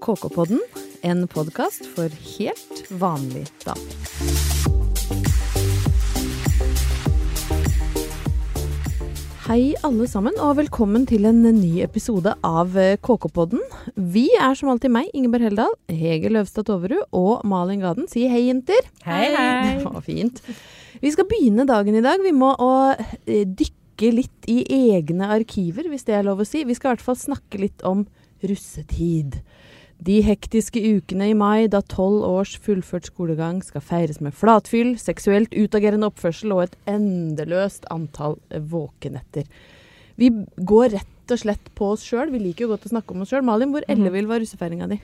KK-podden, en podkast for helt vanlig damer. Hei alle sammen, og velkommen til en ny episode av KK-podden. Vi er som alltid meg, Ingeborg Heldal, Hege Løvstad Toverud og Malin Gaden. Si hei, jenter. Hei, hei. Det var fint. Vi skal begynne dagen i dag. Vi må eh, dykke litt i egne arkiver, hvis det er lov å si. Vi skal i hvert fall snakke litt om russetid. De hektiske ukene i mai da tolv års fullført skolegang skal feires med flatfyll, seksuelt utagerende oppførsel og et endeløst antall våkenetter. Vi går rett og slett på oss sjøl. Vi liker jo godt å snakke om oss sjøl. Malin, hvor ellevill var russefeiringa di?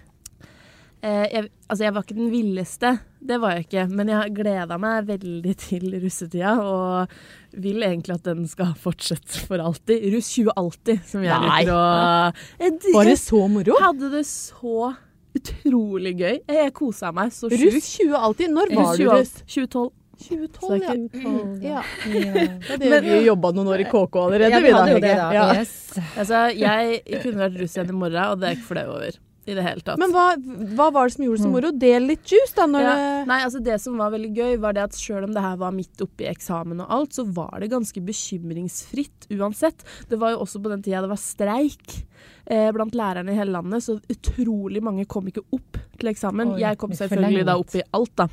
Eh, jeg, altså, jeg var ikke den villeste, det var jeg ikke. Men jeg gleda meg veldig til russetida, og vil egentlig at den skal fortsette for alltid. Russ 20alltid, som jeg Nei. liker å Jeg- Var det så moro? hadde det så utrolig gøy. Jeg kosa meg så sjukt. Russ 20 alltid. Når var du russ? 2012. 2012, ja. Mm. ja. Ja. Da hadde vi jobba noen år i KK allerede. Ja, vi vi da, det, da. Ja. Yes. Altså, jeg kunne vært russ igjen i morgen, og det er jeg ikke flau over. I det hele tatt. Men hva, hva var det som gjorde det så moro? Del litt juice, da. Når Ja, det nei, altså Det som var veldig gøy, var det at selv om det her var midt oppi eksamen og alt, så var det ganske bekymringsfritt uansett. Det var jo også på den tida det var streik eh, blant lærerne i hele landet, så utrolig mange kom ikke opp til eksamen. Oi, jeg kom selvfølgelig da opp i alt, da.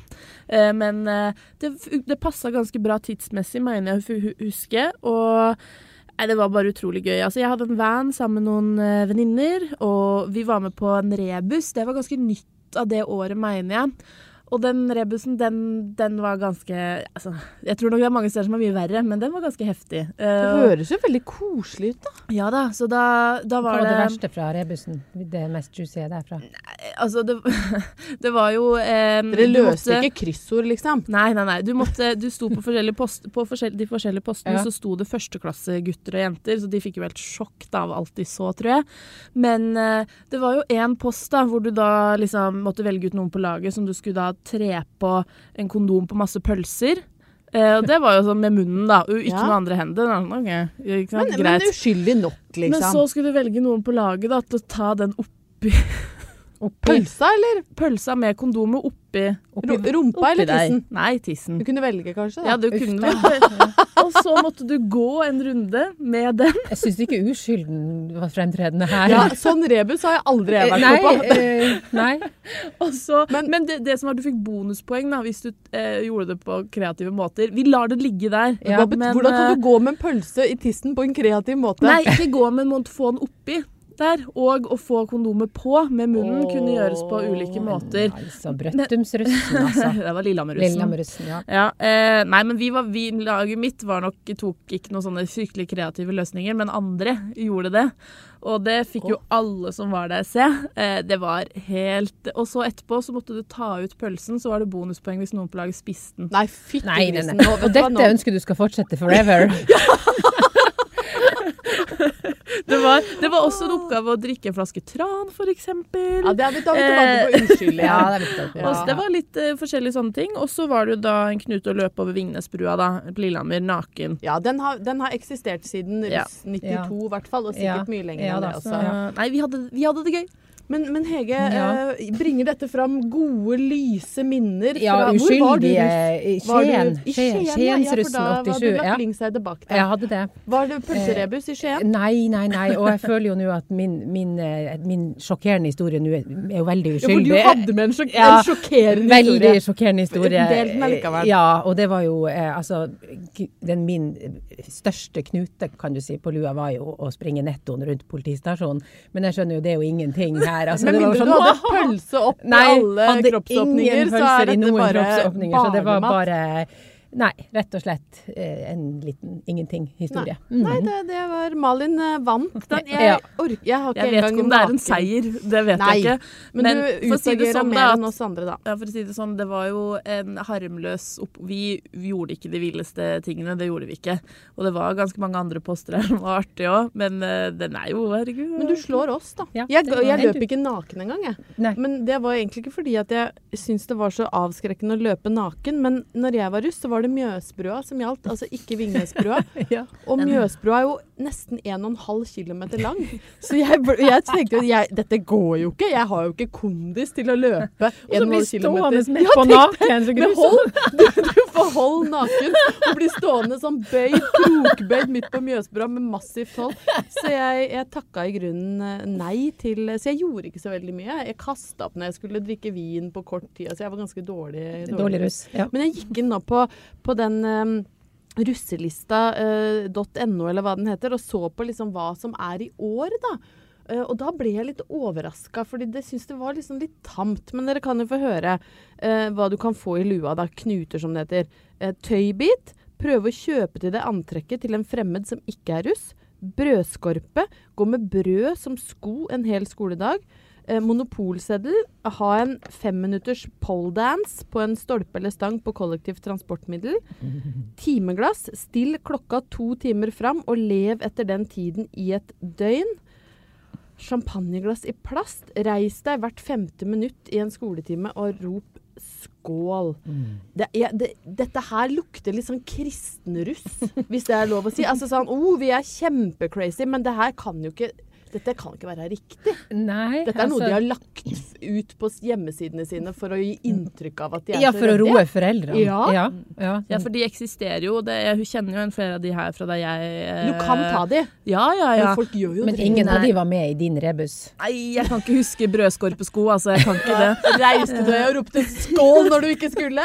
Eh, men eh, det, det passa ganske bra tidsmessig, mener jeg å huske. Og Nei, Det var bare utrolig gøy. Altså, jeg hadde en van sammen med noen uh, venninner, og vi var med på en rebus. Det var ganske nytt av det året, mener jeg. Og den rebusen, den, den var ganske altså, Jeg tror nok det er mange steder som er mye verre, men den var ganske heftig. Det Eh, høres jo veldig koselig ut, da. ja da, så da, da Hva var var det det verste fra rebusen? Det mest juicy derfra? Nei, Altså, det, det var jo eh, Dere løste måtte- ikke kryssord, liksom? Nei, nei, nei. Du, måtte, du sto på, forskjellige post, på forskjell, de forskjellige postene, Ja. så sto det førsteklassegutter og jenter, så de fikk jo helt sjokk da, av alt de så, tror jeg. Men eh, det var jo én post da, hvor du da liksom måtte velge ut noen på laget som du skulle da tre på en kondom på masse pølser. Eh, og det var jo sånn med munnen, da, ikke Ja. med andre hender. Da. Ok, ikke sant? Men, men uskyldig nok, Men så liksom. skulle du velge noen på laget da, til å ta den oppi Pølsa eller pølsa med kondomet oppi, oppi rumpa eller deg. tissen? Nei, tissen. Du kunne velge, kanskje? da. Ja, du Uff kunne da. Og så måtte du gå en runde med den. Jeg syns ikke uskylden var fremtredende her. Ja, sånn rebus har jeg aldri vært nei, på. eh, nei. Også, Men- men det, det som var at du fikk bonuspoeng da, hvis du eh, gjorde det på kreative måter. Vi lar det ligge der. Ja, men, Hvordan kan eh, du gå med en pølse i tissen på en kreativ måte? Nei, ikke gå, med en få den oppi der. Og å få kondomet på med munnen kunne gjøres på ulike måter. Altså, Brøttumsrussen, altså. det var Lillehammerrussen. Lillehammerrussen, ja. Ja, eh, nei, men vi var, vi, laget mitt var nok, tok ikke noen sånne fryktelig kreative løsninger, men andre gjorde det. Og det fikk jo alle som var der, se. Eh, det var helt Og så etterpå så måtte du ta ut pølsen, så var det bonuspoeng hvis noen på laget spiste den. Nei, fytti grisen. Og dette ønsker du skal fortsette forever. Det var, det var også en oppgave å drikke en flaske tran, eksempel. Ja, det er vi tilbake på unnskyld Ja, det. Ja. Det var litt uh, forskjellige sånne ting. Og så var det jo da en Knut å løpe over Vingnesbrua da, på Lillehammer, naken. Ja, den har, den har eksistert siden Ja. 92 i hvert fall, og sikkert Ja. mye lenger Ja enn det Så, også. nei, vi hadde, vi hadde det gøy. Men, men Hege, Ja. eh, bringer dette fram gode, lyse minner Ja, fra Hvor var du russ? Skien. I Skien- ja. ja, for da var du lagt Ja. Lyngseide bak Jeg hadde det. Var det pølserebus i Skien? Nei, nei, nei. Og jeg føler jo nå at min, min, eh, min sjokkerende historie nå er er jo veldig uskyldig. Ja, for du hadde med en, sjok Ja, en sjokkerende Veldig historie. sjokkerende historie. Del den likevel. Ja, og det var jo eh, altså den Min største knute, kan du si, på lua var jo å springe nettoen rundt politistasjonen. Men jeg skjønner jo, det er jo ingenting her. Altså, Men mindre sånn, du hadde pølse opp i alle kroppsåpninger, så er dette bare kroppsåpninger. Så det var bare Nei, rett og slett eh, en liten ingenting-historie. Nei, det, det var Malin eh, vant den. Jeg, Ja. orker, jeg har ikke Jeg vet ikke om det er en seier, det vet Nei, jeg ikke. Men, Men du å si det sånn, mer enn oss andre, da. Ja, for å si det sånn, det var jo en harmløs opp... Vi, vi gjorde ikke de villeste tingene, det gjorde vi ikke. Og det var ganske mange andre poster her som var artige òg, men eh, den er jo, herregud. Men du slår oss, da. Ja, jeg jeg løp ikke naken engang, jeg. Nei. Men det var egentlig ikke fordi at jeg syntes det var så avskrekkende å løpe naken. Men når jeg var russ, så var det var det Mjøsbrua som gjaldt, altså ikke Vingnesbrua. Ja. Og Mjøsbrua er jo nesten 1,5 km lang. Så jeg, jeg tenkte jo dette går jo ikke. Jeg har jo ikke kondis til å løpe Og så 1,5 blir km. stående midt på naken. Så Men grusomt. hold, du, du får hold naken og blir stående sånn bøyd, krokbøyd midt på Mjøsbrua med massivt hold. Så jeg, jeg takka i grunnen eh, nei til Så jeg gjorde ikke så veldig mye. Jeg kasta opp når jeg skulle drikke vin på kort tid. Så jeg var ganske dårlig. Dårlig russ. Ja. Men jeg gikk inn nå på, på den um, russelista.no, eller hva den heter, og så på liksom hva som er i år, da. Eh, og da ble jeg litt overraska, fordi det syns det var liksom litt tamt. Men dere kan jo få høre uh, hva du kan få i lua, da. Knuter, som det heter. Uh, tøybit. Prøve å kjøpe til det antrekket til en fremmed som ikke er russ. Brødskorpe. Gå med brød som sko en hel skoledag. Eh, monopolseddel. Ha en femminutters poledance på en stolpe eller stang på kollektivt transportmiddel. Timeglass. Still klokka to timer fram, og lev etter den tiden i et døgn. Champagneglass i plast. Reis deg hvert femte minutt i en skoletime og rop skål. Det, ja, det, dette her lukter litt sånn kristenruss, hvis det er lov å si. Altså sånn, oh, vi er kjempecrazy, men det her kan jo ikke dette kan ikke være riktig. Nei, Dette er noe altså- de har lagt ut på hjemmesidene sine for å gi inntrykk av at de er Ja, så for å roe foreldrene. Ja. ja, ja. Ja, for de eksisterer jo. Det, hun kjenner jo en flere av de her fra da jeg eh, Du kan ta de, Ja, ja, ja. men folk gjør jo Men det. ingen av de var med i din rebus. Nei, jeg kan ikke huske brødskorpesko, altså. Jeg kan ikke det. Reiste du deg og ropte 'skål' når du ikke skulle?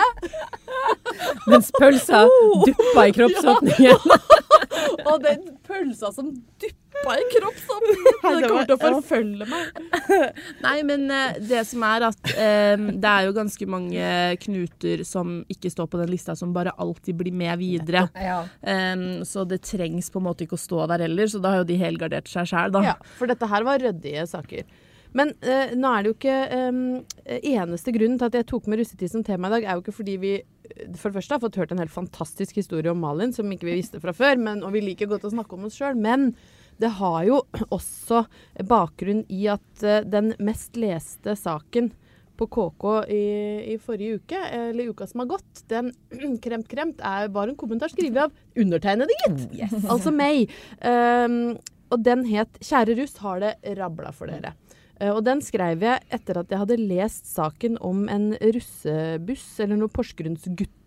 Mens pølsa duppa i kroppsåpningen. Og den pølsa som duppa i kroppsåpningen! Det kommer til å forfølge meg. Nei, men eh, det som er at eh, det er jo ganske mange knuter som ikke står på den lista, som bare alltid blir med videre. Ja. Um, så det trengs på en måte ikke å stå der heller, så da har jo de helgardert seg sjæl, da. Ja, for dette her var ryddige saker. Men eh, nå er det jo ikke em, Eneste grunnen til at jeg tok med russetid som tema i dag, er jo ikke fordi vi for det første har fått hørt en helt fantastisk historie om Malin som ikke vi visste fra før, men, og vi liker godt å snakke om oss sjøl. Men det har jo også bakgrunn i at eh, den mest leste saken på KK i, i forrige uke, eller uka som har gått, den kremt kremt, er, var en kommentar skrevet av undertegnede, gitt. Altså meg. Um, og den het 'Kjære russ, har det rabla for dere'. Eh, og den skrev jeg etter at jeg hadde lest saken om en russebuss, eller noen Porsgrunnsgutter,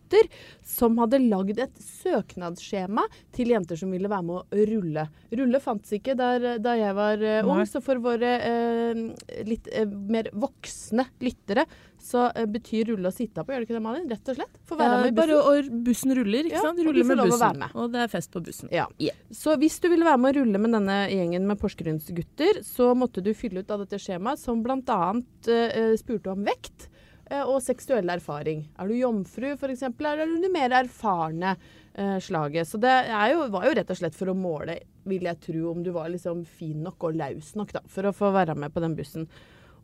som hadde lagd et søknadsskjema til jenter som ville være med å rulle. Rulle fantes ikke der, da jeg var uh, ung, så for våre uh, litt uh, mer voksne lyttere så eh, betyr rulle å sitte på, gjør det ikke det, Malin? Rett og slett. Få være Eh, med i bare bussen. og bussen ruller, ikke Ja, sant? Ruller med bussen. med. Og det er fest på bussen. Ja. Yeah. Så hvis du ville være med å rulle med denne gjengen med Porsgrunnsgutter, så måtte du fylle ut av dette skjemaet, som bl.a. Uh, spurte om vekt eh, og seksuell erfaring. Er du jomfru f.eks., eller er du det mer erfarne eh, slaget? Så det jo, var jo rett og slett for å måle, vil jeg tro, om du var liksom fin nok og laus nok da, for å få være med på den bussen.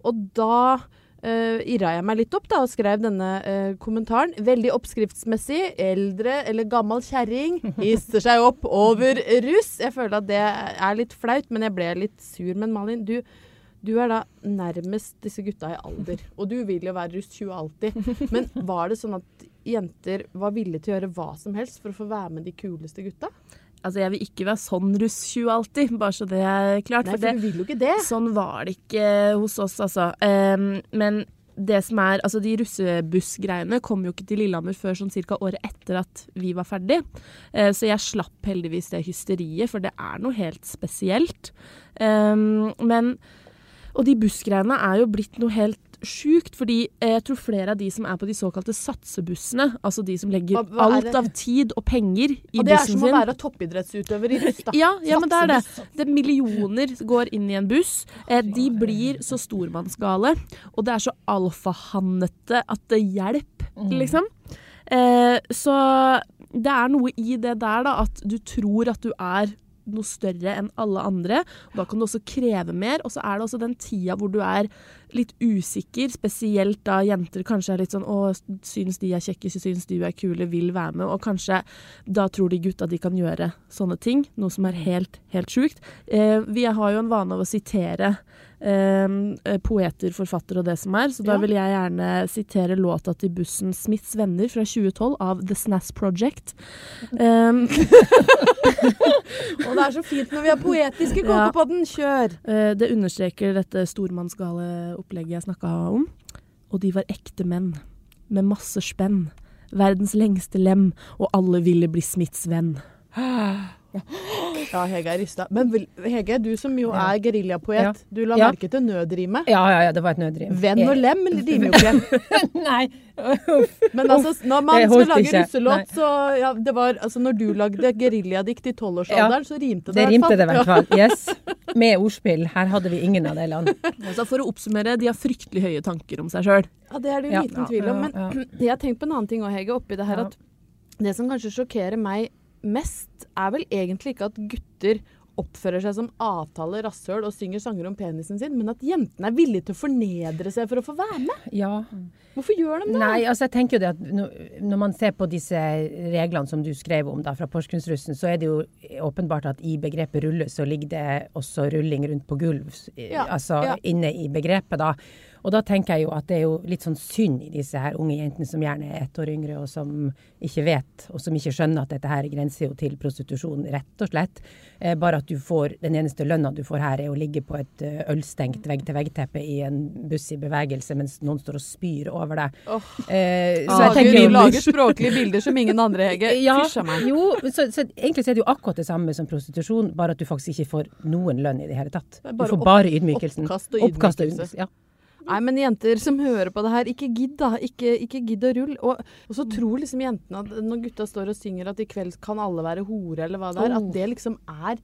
Og da uh, irra jeg meg litt opp da, og skrev denne eh, kommentaren. Veldig oppskriftsmessig. Eldre eller gammel kjerring hisser seg opp over russ. Jeg føler at det er litt flaut, men jeg ble litt sur. Men Malin, du, du er da nærmest disse gutta i alder. Og du vil jo være russ 20 alltid. Men var det sånn at jenter var villige til å gjøre hva som helst for å få være med de kuleste gutta? Altså, jeg vil ikke være sånn russ 20 alltid, bare så det er klart. Nei, for for det, du vil jo ikke det. Sånn var det ikke hos oss, altså. Um, men det som er, altså de russebussgreiene kom jo ikke til Lillehammer før sånn cirka året etter at vi var ferdig. Eh, så jeg slapp heldigvis det hysteriet, for det er noe helt spesielt. Em, men Og de bussgreiene er jo blitt noe helt sjukt, fordi eh, jeg tror flere av de som er på de såkalte satsebussene, altså de som legger Hva- hva alt av tid og penger i bussen sin Og det er som som å være toppidrettsutøver i buss, da. ja, ja, men det er det. det er Millioner går inn i en buss. Eh, de blir så stormannsgale, og det er så alfahannete at det hjelper, liksom. Eh, så det er noe i det der, da, at du tror at du er noe større enn alle andre. Da kan du også kreve mer. Og så er det også den tida hvor du er litt usikker, spesielt da jenter kanskje er litt sånn Å, syns de er kjekke, syns de er kule, vil være med. Og kanskje da tror de gutta de kan gjøre sånne ting. Noe som er helt, helt sjukt. Eh, vi har jo en vane av å sitere poeter, forfattere og det som er. Så da vil jeg gjerne sitere låta til bussen 'Smiths venner' fra 2012 av The Snass Project. Um, Og det er så fint når vi har poetiske, Ja. på den! Kjør! Eh, Det understreker dette stormannsgale opplegget jeg snakka om. Og de var ekte menn, med masse spenn. Verdens lengste lem, og alle ville bli Smiths venn. Ja, Hege er rista. Men Hege, du som jo er geriljapoet, Ja. du la Ja. merke til nødrimet. Ja, ja, ja, det var et nødrim. Venn og lem rimer jo ikke. Nei. Men altså, når man skal lage ikke. Nei. russelåt, så ja, det var Altså, når du lagde geriljadikt i tolvårsalderen, så rimte det Det i hvert rimte det i hvert fall. Yes. Med ordspill. Her hadde vi ingen av delene. Altså for å oppsummere, de har fryktelig høye tanker om seg sjøl. Ja, det er det jo Ja. liten tvil om. Men Ja, ja. jeg har tenkt på en annen ting òg, Hege, oppi det her Ja. at det som kanskje sjokkerer meg mest, er vel egentlig ikke at gutter oppfører seg som avtale rasshøl og synger sanger om penisen sin, men at jentene er villige til å fornedre seg for å få være med. Ja. Hvorfor gjør de det? Nei, altså jeg tenker jo det at når, man ser på disse reglene som du skrev om da, fra Porsgrunnsrussen, så er det jo åpenbart at i begrepet rulle så ligger det også rulling rundt på gulv, Ja, altså ja. inne i begrepet da. Og da tenker jeg jo at det er jo litt sånn synd i disse her unge jentene som gjerne er ett år yngre og som ikke vet, og som ikke skjønner at dette her grenser jo til prostitusjon, rett og slett. Eh, bare at du får, den eneste lønna du får her er å ligge på et eh, ølstengt vegg-til-vegg-teppe i en buss i bevegelse mens noen står og spyr over deg. Oh. Eh, så jeg Lager, tenker jo lager språklige bilder som ingen andre, Hege. ja, Fysj meg. jo, så, så egentlig så er det jo akkurat det samme som prostitusjon, bare at du faktisk ikke får noen lønn i det hele tatt. Du bare får opp- bare ydmykelsen. oppkast og Oppkast og ydmykelse. ydmykelse. Ja. Nei, men jenter som hører på det her, ikke gidd, da. Ikke, ikke gidd å rulle. Og, og så tror liksom jentene at når gutta står og synger at i kveld kan alle være hore, eller hva det er, at det liksom er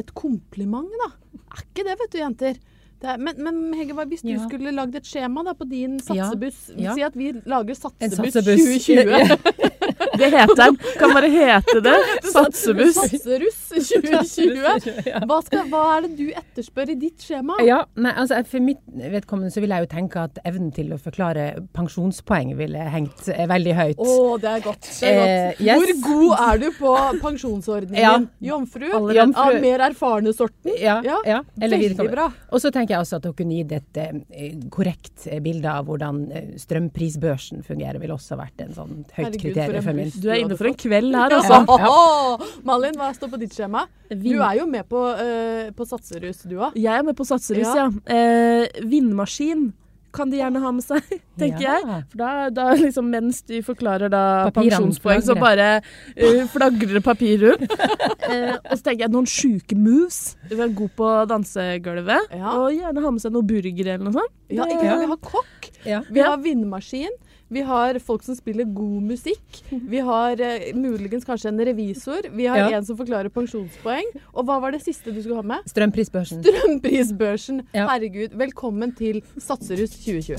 et kompliment, da. Er ikke det, vet du, jenter. Det er, men, men Hege, hvis du Ja. skulle lagd et skjema da på din satsebuss? Ja. Si at vi lager Satsebuss satsebuss. 2020. Det heter den. Kan bare hete det. Satsebuss. Satseruss 2020. Hva, skal, hva er det du etterspør i ditt skjema? Ja, nei, altså For mitt vedkommende så vil jeg jo tenke at evnen til å forklare pensjonspoeng ville hengt eh, veldig høyt. Å, det er godt. Det er godt. Eh, yes. Hvor god er du på pensjonsordningen? Ja. Jomfru? Jomfru. Av mer erfarne sorten? Ja, Ja, ja, eller veldig bra. Og så tenker jeg også at å kunne gitt et eh, korrekt eh, bilde av hvordan strømprisbørsen fungerer, ville også vært en sånn høyt Herregud, kriterium for min. Du er inne for en kveld her, Ja. altså. Malin, hva står på ditt skjema? Du er jo med på, uh, på Satserus, du òg. Jeg er med på Satserus, Ja. ja. Uh, vindmaskin kan de gjerne ha med seg, tenker Ja. jeg. For da, da liksom mens de forklarer da Papirene pensjonspoeng, så bare uh, flagrer det papir rundt. uh, og så tenker jeg noen sjuke moves. Du er god på dansegulvet. Ja. Og gjerne ha med seg noe burger eller noe sånt. Ja, ikke sant? Vi har kokk, Ja. vi har vindmaskin, vi har folk som spiller god musikk, vi har eh, muligens kanskje en revisor, vi har Ja. en som forklarer pensjonspoeng. Og hva var det siste du skulle ha med? Strømprisbørsen. Strømprisbørsen. Ja. Herregud, velkommen til Satserus 2020.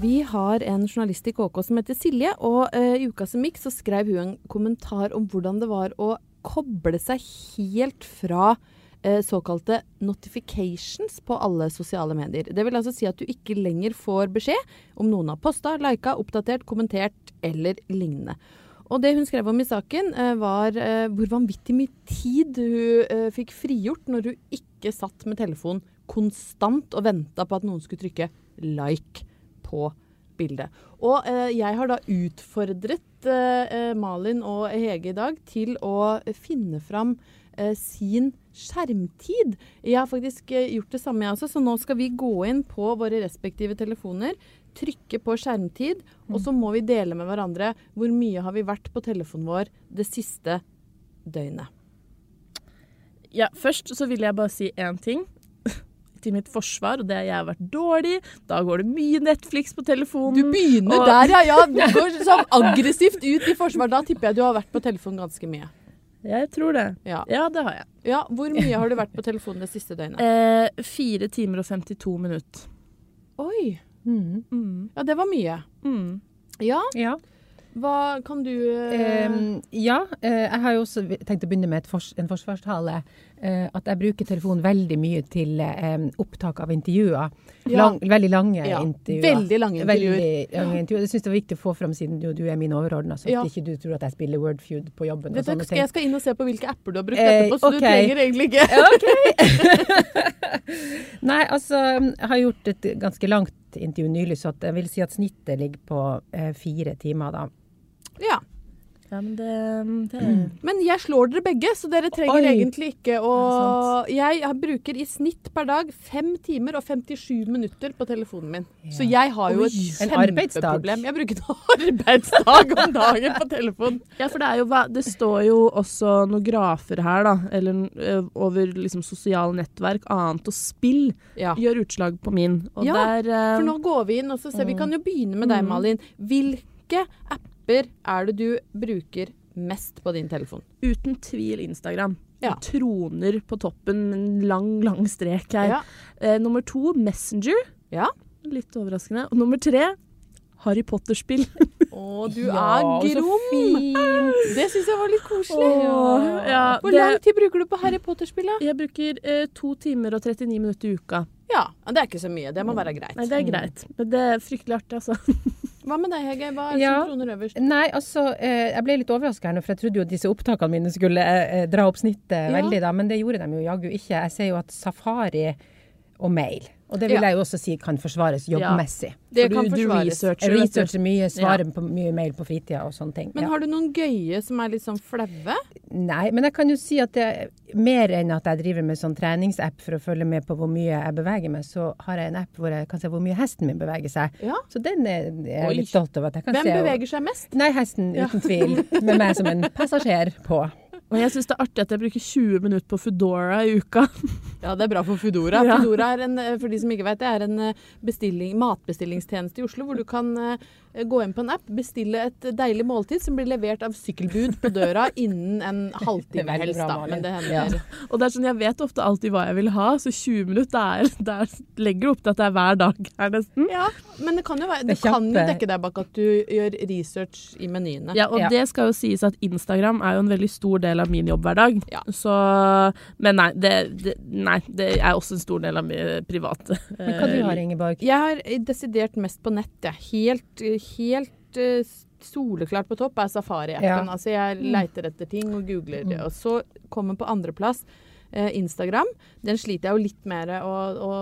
Vi har en journalist i KK som heter Silje, og eh, i som gikk så skrev hun en kommentar om hvordan det var å koble seg helt fra såkalte notifications på alle sosiale medier. Det vil altså si at du ikke lenger får beskjed om noen har posta, lika, oppdatert, kommentert eller lignende. Og det hun skrev om i saken, eh, var eh, hvor vanvittig mye tid hun eh, fikk frigjort når hun ikke satt med telefonen konstant og venta på at noen skulle trykke like på bildet. Og eh, jeg har da utfordret eh, eh, Malin og Hege i dag til å finne fram eh, sin skjermtid. Jeg har faktisk eh, gjort det samme, jeg også, så nå skal vi gå inn på våre respektive telefoner, trykke på skjermtid, og så må vi dele med hverandre hvor mye har vi vært på telefonen vår det siste døgnet. Ja, først så vil jeg bare si én ting til mitt forsvar, og det er jeg har vært dårlig. Da går det mye Netflix på telefonen. Du begynner og- der, ja. ja. Du går sånn aggressivt ut i forsvar. Da tipper jeg du har vært på telefonen ganske mye. Jeg tror det. Ja. Ja, det har jeg. ja. Hvor mye har du vært på telefonen det siste døgnet? Eh, Fire timer og 52 minutter. Oi. Mm. Mm. Ja, det var mye. Mm. Ja, Ja. hva kan du eh, Eh, ja, eh, jeg har jo også tenkt å begynne med et fors en forsvarstale. Eh, at jeg bruker telefonen veldig mye til eh, opptak av intervjuer. Ja. Lang, veldig lange Ja, intervjuer. veldig lange intervjuer. Veldig lange intervjuer. Det syns jeg var viktig å få fram siden du, du er min overordna, så Ja. ikke du tror at jeg spiller Wordfeud på jobben. Vet og sånne jeg skal inn og se på hvilke apper du har brukt Eh, etterpå, så du trenger egentlig ikke OK! Nei, altså, jeg har gjort et ganske langt intervju nylig, så jeg vil si at snittet ligger på eh, fire timer, da. Ja. Ja, men det, det Men jeg slår dere begge, så dere trenger Oi. egentlig ikke å? Jeg bruker i snitt per dag 5 timer og 57 minutter på telefonen min. Ja. Så jeg har jo Oi. et kjempeproblem. Jeg bruker en arbeidsdag om dagen på telefon. Ja, for det, er jo, det står jo også noen grafer her, da. Eller over liksom sosiale nettverk, annet og spill, Ja. gjør utslag på min. Og Ja, der ø, For nå går vi inn og så ser vi kan jo begynne med deg, Mm. Malin. Hvilke apper er det du bruker mest på din telefon? uten tvil Instagram. Ja. Troner på toppen en lang, lang strek her. Ja. Eh, nummer to Messenger. Ja. Litt overraskende. Og nummer tre Harry Potter-spill. Å, du Ja, er grom! Det syns jeg var litt koselig. Åh, ja, Hvor det- lang tid bruker du på Harry Potter-spillet? Jeg bruker eh, to timer og 39 minutter i uka. Ja, det er ikke så mye. Det må være greit. Nei, det er greit. Men det er fryktelig artig, altså. Hva med deg, Hege? Hva er det Ja. som troner øverst? Nei, altså, eh, jeg ble litt overraska her nå, for jeg trodde jo at disse opptakene mine skulle eh, dra opp snittet Ja. veldig, da, men det gjorde de jo jaggu ikke. Jeg ser jo at Safari og mail, og det vil Ja. jeg jo også si kan forsvares jobbmessig. Det For kan du, du forsvares. researcher. Researcher mye, svarer på mye mail på fritida og sånne ting. Men ja. har du noen gøye som er litt sånn flaue? Nei, men jeg kan jo si at det, mer enn at jeg driver med sånn treningsapp for å følge med på hvor mye jeg beveger meg, så har jeg en app hvor jeg kan se hvor mye hesten min beveger seg. Ja. Så den er, er jeg litt stolt over at jeg kan Hvem se. Hvem beveger seg mest? Nei, hesten, uten tvil. Med meg som en passasjer på. Og jeg syns det er artig at jeg bruker 20 minutter på Foodora i uka. Ja, det er bra for Foodora. Ja. Foodora er en, eh, for de som ikke vet, det er en eh, matbestillingstjeneste i Oslo, hvor du kan eh, gå inn på en app, bestille et deilig måltid som blir levert av sykkelbud på døra innen en halvtime helst, da. Men det hender. Ja. Og det er sånn, jeg vet ofte alltid hva jeg vil ha, så 20 minutter det er, det er, legger opp til at det er hver dag her nesten. Ja, men det kan jo, være, Det det er kan jo dekke deg bak at du gjør research i menyene. Ja, og Ja. det skal jo sies at Instagram er jo en veldig stor del av min jobbhverdag. Ja. Så Men nei, det, det, nei, det er også en stor del av min private. Men hva du har, Ingeborg? Jeg har eh, desidert mest på nett, jeg. Helt, eh, helt uh, soleklart på topp er Safari-appen. Ja. Altså jeg leiter etter ting og googler det. Og så kommer på andreplass eh, Instagram. Den sliter jeg jo litt mer å, å,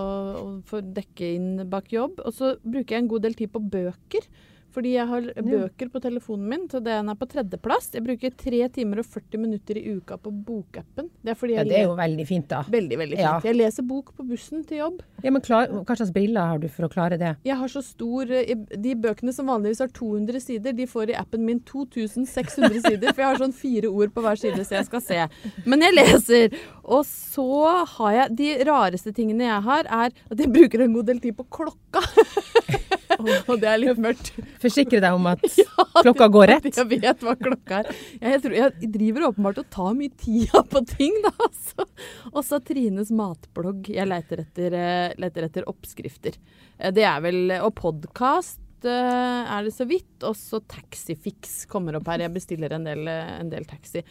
å få dekke inn bak jobb. Og så bruker jeg en god del tid på bøker. Fordi jeg har bøker på telefonen min, så den er på tredjeplass. Jeg bruker tre timer og 40 minutter i uka på bokappen. Det er Ja, det er jo veldig fint, da. Veldig, veldig fint. Ja. Jeg leser bok på bussen til jobb. Ja, men klar, Hva slags briller har du for å klare det? Jeg har så stor eh, De bøkene som vanligvis har 200 sider, de får i appen min 2600 sider. For jeg har sånn fire ord på hver side, så jeg skal se. Men jeg leser. Og så har jeg De rareste tingene jeg har, er at jeg bruker en god del tid på klokka. Og det er litt mørkt. Forsikre deg om at klokka går rett. Jeg vet hva klokka er. Jeg, tror, jeg driver åpenbart og tar mye tida på ting, da. Altså. Og så Trines matblogg. Jeg leter etter, eh, leter etter oppskrifter. Eh, Det er vel Og podkast er det så vidt. Og så Taxifix kommer opp her. Jeg bestiller en del, eh, en del taxi.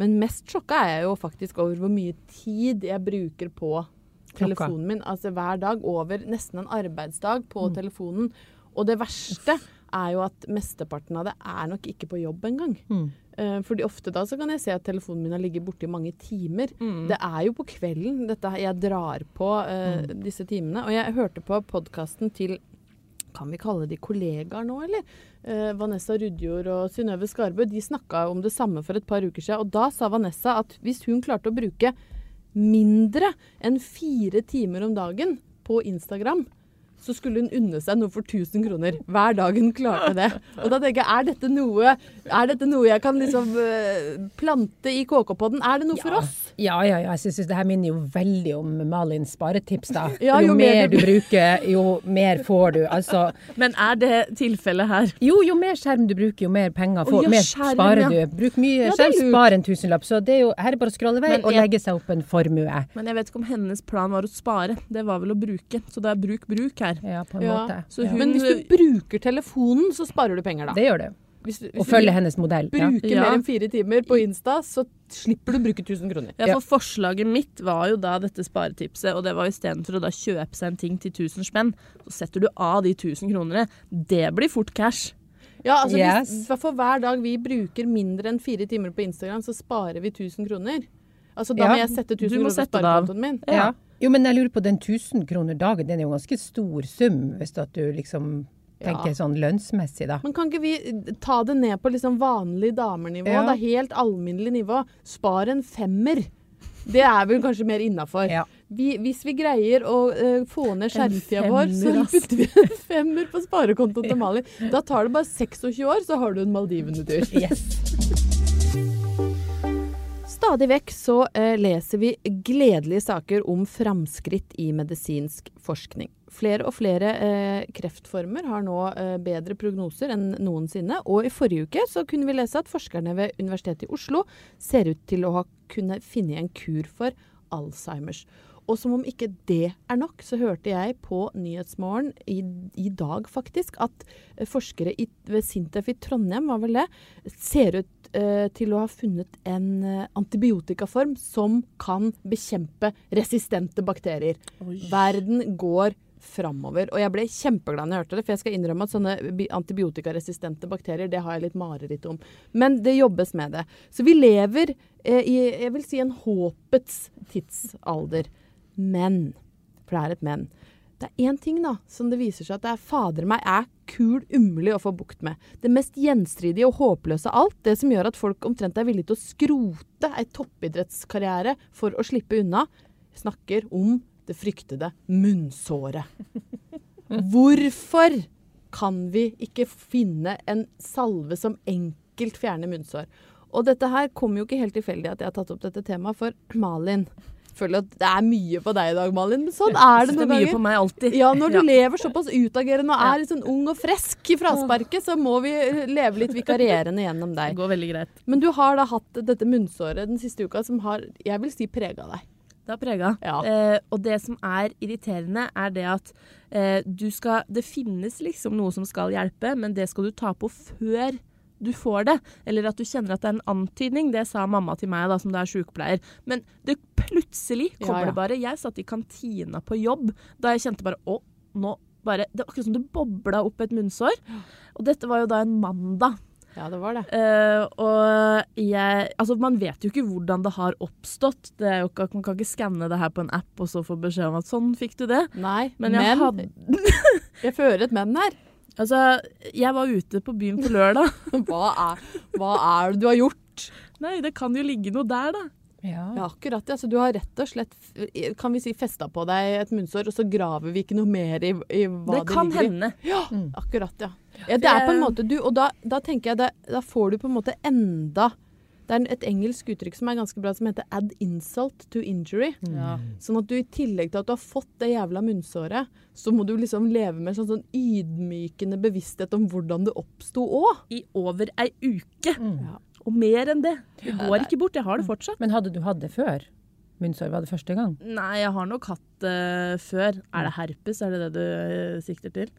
Men mest sjokka er jeg jo faktisk over hvor mye tid jeg bruker på telefonen min. Altså hver dag. Over nesten en arbeidsdag på telefonen. Og det verste er jo at mesteparten av det er nok ikke på jobb engang. Mm. Eh, fordi ofte da så kan jeg se at telefonen min har ligget borte i mange timer. Det er jo på kvelden dette jeg drar på eh, disse timene. Og jeg hørte på podkasten til kan vi kalle de kollegaer nå, eller? Uh, Vanessa Rudjord og Synnøve Skarbø de snakka om det samme for et par uker siden. Og da sa Vanessa at hvis hun klarte å bruke mindre enn fire timer om dagen på Instagram, så skulle hun unne seg noe for 1000 kroner hver dag hun klarte det. Og da tenker jeg, er dette noe, er dette noe jeg kan liksom eh, plante i KK-podden? Er det noe for oss? Ja, ja, ja. Jeg syns det her minner jo veldig om Malins sparetips, da. Ja, jo, jo mer mer du- bruker, jo mer får du. Altså, Men er det tilfellet her? jo, jo mer skjerm du bruker, jo mer penger får, du. ja, mer skjerm, sparer ja. du. Bruk mye Ja, er skjerm, spar en tusenlapp. Så det er jo, her er bare å skrolle vei og legge seg opp en formue. Men jeg vet ikke om hennes plan var å spare. Det var vel å bruke. Så det er bruk, bruk her. Ja, på en Ja, måte. så ja. Men hvis du bruker telefonen, så sparer du penger, da. Det gjør du. hvis, du- hvis Og følge hennes modell. Ja. bruker Ja. mer enn fire timer på Insta, så slipper du å bruke 1000 kroner. Ja, for Forslaget mitt var jo da dette sparetipset, og det var istedenfor å da kjøpe seg en ting til 1000 spenn, så setter du av de 1000 kronene. Det blir fort cash. Ja, altså Yes. hvis, for hver dag vi bruker mindre enn fire timer på Instagram, så sparer vi 1000 kroner. Altså da Ja. må jeg sette 1000 Du må kroner på sparekontoen min. Ja. Jo, men jeg lurer på den 1000 kroner dagen, den er jo ganske stor sum, hvis at du liksom tenker Ja. sånn lønnsmessig, da. Men kan ikke vi ta det ned på liksom vanlig damernivå? Ja. Det er helt alminnelig nivå. Spar en femmer. Det er vel kanskje mer innafor. Ja. Hvis vi greier å uh, få ned skjermtida vår, så femmer, putter vi en femmer på sparekontoen til Malin. Da tar det bare 26 år, så har du en Maldivene-tur. Yes. Stadig vekk så eh, leser vi gledelige saker om framskritt i medisinsk forskning. Flere og flere eh, kreftformer har nå eh, bedre prognoser enn noensinne. Og i forrige uke så kunne vi lese at forskerne ved Universitetet i Oslo ser ut til å ha kunne finne en kur for Alzheimers. Og som om ikke det er nok, så hørte jeg på Nyhetsmorgen i, i dag faktisk at eh, forskere i, ved Sintef i Trondheim, var vel det, ser ut eh, til å ha funnet en eh, antibiotikaform som kan bekjempe resistente bakterier. Verden går framover. Og jeg ble kjempeglad når jeg hørte det, for jeg skal innrømme at sånne antibiotikaresistente bakterier, det har jeg litt mareritt om. Men det jobbes med det. Så vi lever eh, i jeg vil si en håpets tidsalder. Men, for det er et men, det er én ting da, som det viser seg at det er fader meg er kul umulig å få bukt med. Det mest gjenstridige og håpløse av alt, det som gjør at folk omtrent er villige til å skrote ei toppidrettskarriere for å slippe unna, snakker om det fryktede munnsåret. Hvorfor kan vi ikke finne en salve som enkelt fjerner munnsår? Og dette her kommer jo ikke helt tilfeldig at jeg har tatt opp dette temaet, for Malin føler at det er mye på deg i dag, Malin. Men sånn er det Det er noen mye ganger. på meg alltid. Ja, når du Ja. lever såpass utagerende og er litt sånn ung og frisk i frasparket, så må vi leve litt vikarierende gjennom deg. Det går veldig greit. Men du har da hatt dette munnsåret den siste uka som har, jeg vil si, prega deg. Det har prega. Ja. Eh, og det som er irriterende, er det at eh, du skal Det finnes liksom noe som skal hjelpe, men det skal du ta på før du får det. Eller at du kjenner at det er en antydning. Det sa mamma til meg da, som det er sykepleier. Men det plutselig kommer Ja, ja. det bare. Jeg satt i kantina på jobb da jeg kjente bare Å, nå bare Det var akkurat som det bobla opp et munnsår. Og dette var jo da en mandag. Ja, det var det. Uh, og jeg Altså, man vet jo ikke hvordan det har oppstått. Det er jo ikke, man kan ikke skanne det her på en app og så få beskjed om at sånn fikk du det. Nei, Men men, jeg hadde jeg fører et men her. Altså, jeg var ute på byen på lørdag. Hva er, hva er det du har gjort? Nei, det kan jo ligge noe der, da. Ja. Ja, akkurat. Ja. Så du har rett og slett kan vi si, festa på deg et munnsår, og så graver vi ikke noe mer i, i hva det det, kan ligger i. hende. Ja, akkurat, ja. ja. Det er på en måte du, og da, da tenker jeg det, da får du på en måte enda Det er et engelsk uttrykk som er ganske bra, som heter 'add insult to injury'. Ja. Sånn at du i tillegg til at du har fått det jævla munnsåret, så må du liksom leve med sånn, sånn ydmykende bevissthet om hvordan det oppsto òg. I over ei uke. Ja. Og mer enn det. Det går ikke bort. Jeg har det fortsatt. Men hadde du hatt det før? Munnsår var det første gang? Nei, jeg har nok hatt det før. Er det herpes? Er det det du eh, sikter til?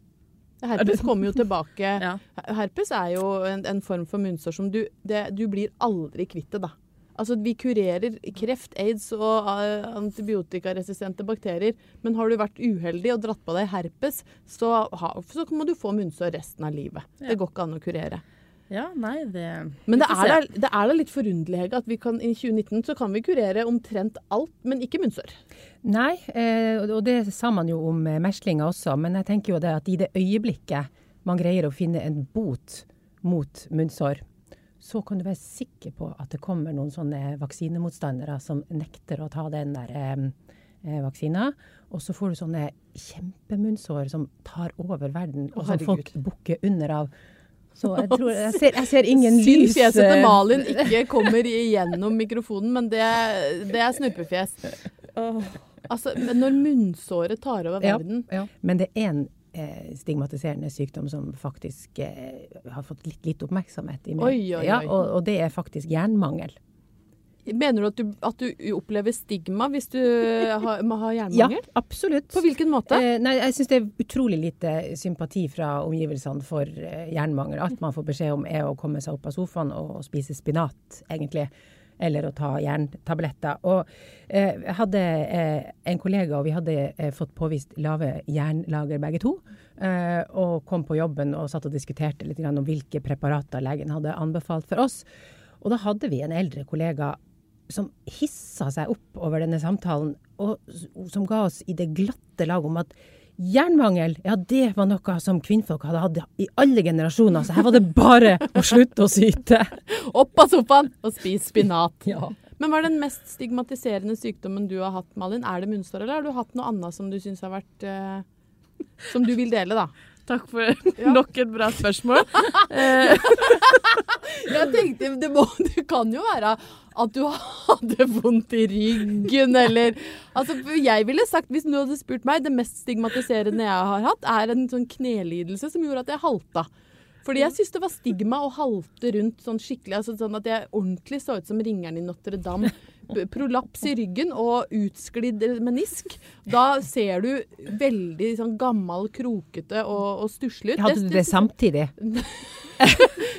Herpes kommer jo tilbake. Ja. Herpes er jo en, en form for munnsår som du det, Du blir aldri kvitt det, da. Altså, Vi kurerer kreft, aids og eh, antibiotikaresistente bakterier. Men har du vært uheldig og dratt på deg herpes, så, ha, så må du få munnsår resten av livet. Ja. Det går ikke an å kurere. Ja, nei, det Men det er, da, det er da litt forunderlig, Hege, at vi kan, i 2019 så kan vi kurere omtrent alt, men ikke munnsår. Nei, eh, og det sa man jo om eh, meslinger også, men jeg tenker jo det at i det øyeblikket man greier å finne en bot mot munnsår, så kan du være sikker på at det kommer noen sånne vaksinemotstandere som nekter å ta den der eh, eh, vaksina. Og så får du sånne kjempemunnsår som tar over verden, og som folk bukker under av. Så jeg, tror, jeg, ser, jeg ser ingen Synd lys fjeset til eh, Malin ikke kommer igjennom mikrofonen, men det, det er snurpefjes. Altså, når munnsåret tar over verden ja. Men det er en eh, stigmatiserende sykdom som faktisk eh, har fått litt, litt oppmerksomhet. I meg. Oi, oi, Ja, og, og det er faktisk jernmangel. Mener du at, du at du opplever stigma hvis du har, må ha jernmangel? Ja, absolutt. På hvilken måte? Eh, nei, jeg syns det er utrolig lite sympati fra omgivelsene for eh, jernmangel. Alt man får beskjed om er å komme seg opp av sofaen og spise spinat, egentlig. Eller å ta jerntabletter. Og eh, jeg hadde eh, en kollega, og vi hadde eh, fått påvist lave jernlager begge to. Eh, og kom på jobben og satt og diskuterte litt grann om hvilke preparater legen hadde anbefalt for oss. Og da hadde vi en eldre kollega som hissa seg opp over denne samtalen, og som ga oss i det glatte lag om at jernmangel, ja det var noe som kvinnfolk hadde hatt i alle generasjoner, så her var det bare å slutte å syte. Opp av sofaen og spis spinat. Ja. Men hva er den mest stigmatiserende sykdommen du har hatt, Malin? Er det munnsår, eller har du hatt noe annet som du syns har vært eh, Som du vil dele, da? Takk for nok et bra spørsmål. Eh, Jeg tenkte, det, må, det kan jo være at du hadde vondt i ryggen, eller Altså, jeg ville sagt, hvis du hadde spurt meg, det mest stigmatiserende jeg har hatt, er en sånn knelidelse som gjorde at jeg halta. Fordi jeg syntes det var stigma å halte rundt sånn skikkelig, altså sånn at jeg ordentlig så ut som ringeren i Notre-Dame. Prolaps i ryggen og utsklidd menisk. Da ser du veldig sånn gammel, krokete og, og stusslig ut. Hadde du det samtidig?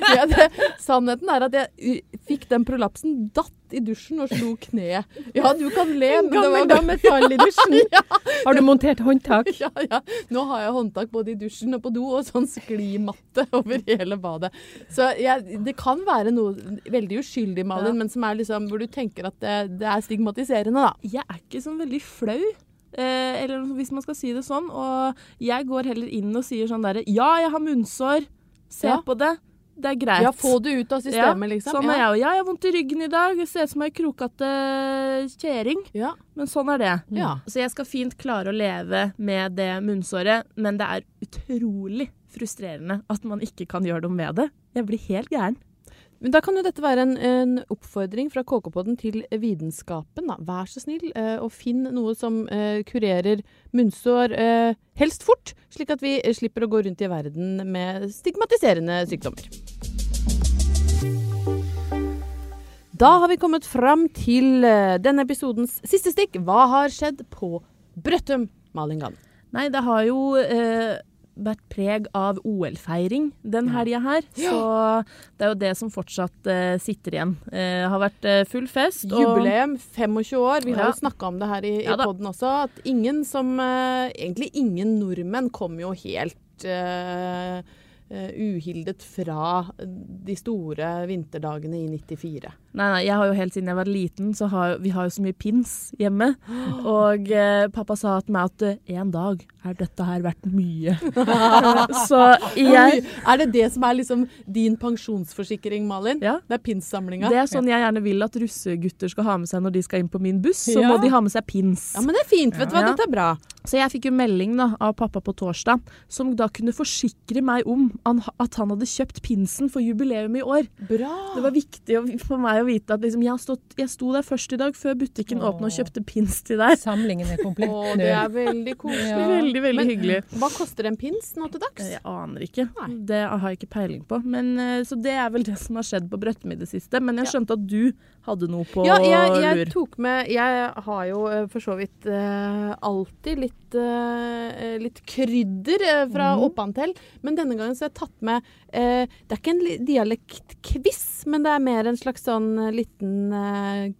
Ja, det, sannheten er at jeg fikk den prolapsen, datt i dusjen og slo kneet. Ja, du kan le, men det var metall i dusjen. Har du montert håndtak? ja, ja. Nå har jeg håndtak både i dusjen og på do, og sånn sklimatte over hele badet. Så jeg, det kan være noe veldig uskyldig, Malin, Ja. men som er liksom, hvor du tenker at det, det er stigmatiserende, da. jeg er ikke sånn veldig flau. Eh, eller hvis man skal si det sånn. Og jeg går heller inn og sier sånn derre Ja, jeg har munnsår. Se Ja. på det. Det er greit. Ja, få det ut av systemet, liksom. Sånn er ja. jeg òg. Ja, jeg har vondt i ryggen i dag. Jeg ser ut som ei krokete kjerring. Ja. Men sånn er det. Ja. Så jeg skal fint klare å leve med det munnsåret, men det er utrolig frustrerende at man ikke kan gjøre noe med det. Jeg blir helt gæren. Men da kan jo dette være en, en oppfordring fra KK-podden til vitenskapen. Vær så snill eh, og finn noe som eh, kurerer munnsår eh, helst fort, slik at vi eh, slipper å gå rundt i verden med stigmatiserende sykdommer. Da har vi kommet fram til eh, denne episodens siste stikk. Hva har skjedd på Brøttum, Malin Gann? Nei, det har jo eh, vært preg av OL-feiring den helga her. Så det er jo det som fortsatt uh, sitter igjen. Uh, har vært uh, full fest. og- Jubileum, 25 år. Vi har Ja. jo snakka om det her i, i ja, podden også. At ingen som Egentlig ingen nordmenn kom jo helt uhildet fra de store vinterdagene i 94. Nei, nei, jeg har jo helt siden jeg var liten, så har vi har jo så mye pins hjemme. Og eh, pappa sa til meg at eh, en dag er dette her verdt mye. så jeg Er det det som er liksom din pensjonsforsikring, Malin? Ja. Det er pinssamlinga? Det er sånn jeg gjerne vil at russegutter skal ha med seg når de skal inn på min buss. Så Ja. må de ha med seg pins. Ja, men det er fint. Vet du hva, dette er bra. Så jeg fikk jo melding da, av pappa på torsdag, som da kunne forsikre meg om at han hadde kjøpt pinsen for jubileum i år. Bra. Det var viktig for meg å vite at liksom, jeg, har stått, jeg sto der først i dag, før butikken Åh. åpna og kjøpte pins til deg. Samlingen er komplett Å, det er veldig koselig. Ja. Veldig, veldig Men- hyggelig. Hva koster en pins nå til dags? Jeg aner ikke. Nei. Det har jeg ikke peiling på. Men, eh, så det er vel det som har skjedd på Brøttum i det siste. Men jeg Ja. skjønte at du hadde noe på Ja, jeg, jeg lur. tok med Jeg har jo eh, for så vidt uh, alltid litt, uh, litt krydder uh, fra mm. Oppantel, men denne gangen så har jeg tatt med Det er ikke en dialektquiz, men det er mer en slags sånn liten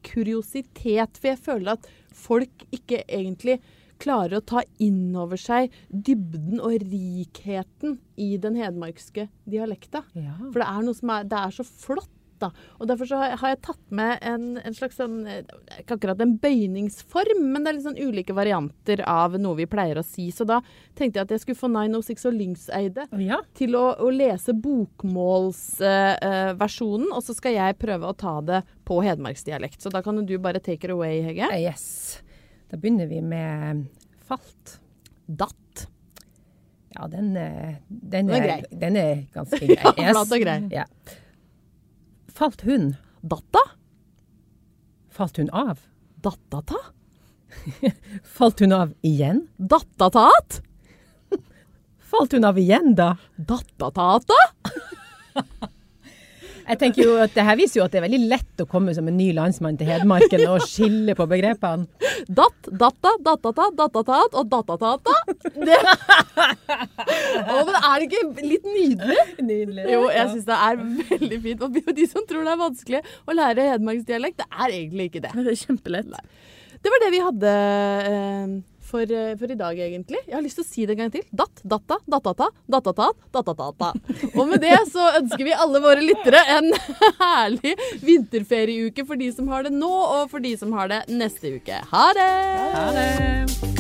kuriositet, for jeg føler at folk ikke egentlig klarer å ta inn over seg dybden og rikheten i den hedmarkske dialekta. Ja. For det er noe som er, det er så flott, da. Og derfor så har jeg, tatt med en, en slags sånn eh, Ikke akkurat en bøyningsform, men det er litt sånn ulike varianter av noe vi pleier å si. Så da tenkte jeg at jeg skulle få 906 og Lyngseide ja. til å, å lese bokmålsversjonen, og så skal jeg prøve å ta det på hedmarksdialekt. Så da kan du bare take it away, Hege. Yes. Da begynner vi med falt. Datt. Ja, den, eh, den, Den er den er ganske grei. Ja, flat og grei. Ja. Falt hun? Datta? Falt hun av? Dattata? Falt hun av igjen? Dattatat? Falt hun av igjen, da? Dattatata? Jeg tenker jo at det her viser jo at det er veldig lett å komme som en ny landsmann til Hedmarken og skille på begrepene. Datt, datta, dattata, dattatat og dattatata. Det... Oh, men er det ikke litt nydelig? Nydelig. Jo, jeg syns det er veldig fint. Og de som tror det er vanskelig å lære hedmarksdialekt, det er egentlig ikke det. Det er kjempelett. Det var det vi hadde eh, for, eh, for, i dag, egentlig. Jeg har lyst til å si det en gang til. Datt, datta, dattata, datata, dattatata. Og med det så ønsker vi alle våre lyttere en herlig vinterferieuke for de som har det nå, og for de som har det neste uke. Ha det! Ha det!